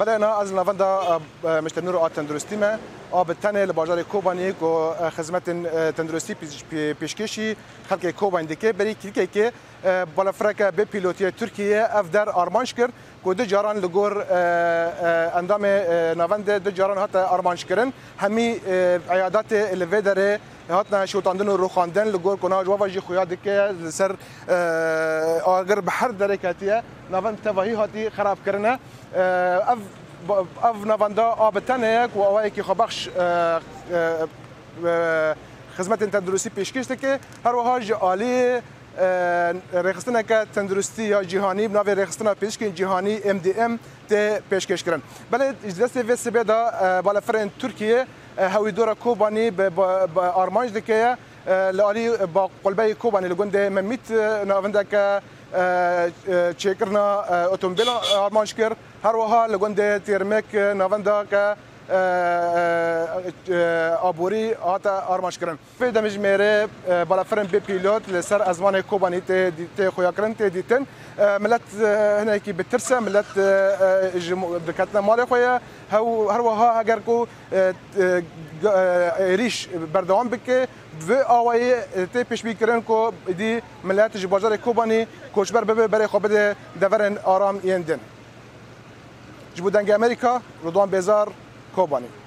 برای اینا از نواندا مشت نور آت تندرستیمه آب تنه لباجار کوبانی کو خدمت تندرستی پیشکشی خلق کوبان دکه بری کلیکه که بالافرک به پیلوتی ترکیه اف در آرمانش کرد کو دو جاران لگور اندام نواند دو جاران هات آرمانش کردن همی عیادات الویدره هاتنا شوتاندن و روخاندن لگور کنا جواب جی خویا دکه سر اگر به هر دره کاتیه نوان تواهی هاتی خراب کرنه اف اف نواندا آبتن یک و اوایی که خبخش خدمت تندرستی پیشکش دکه هر وها جی عالی رخصتنا که تندرستی یا جهانی بنا به رخصتنا پیشکن جهانی ام دی ام ته پیشکش کرن بله اجلاس وی سبه دا بالا فرن ترکیه هەوی دۆرە کۆبانی ئارمانج دکەیە لە علی با قلبەی کۆبانی لە گوندێ مەمیت ناوەندەکە چێکردنا ئۆتۆمبیل ئارمانج کرد هەروەها لە گوندێ تێرمێک ناوەندەکە آبوری هاتا آرماش کرن فی دمج میره بالا فرن بی پیلوت لسر ازمان کوبانی تی تی خویا کرن تی دیتن ملت هنا کی بترسه ملت دکتنا مال خویا هو هر وها اگر کو ریش بردوام بکه و آوایی تی پیش بیکرن کو دی ملت جبازار کوبانی کوچبر ببه برای خواب دورن آرام یندن جبودنگ امریکا رضوان بزار company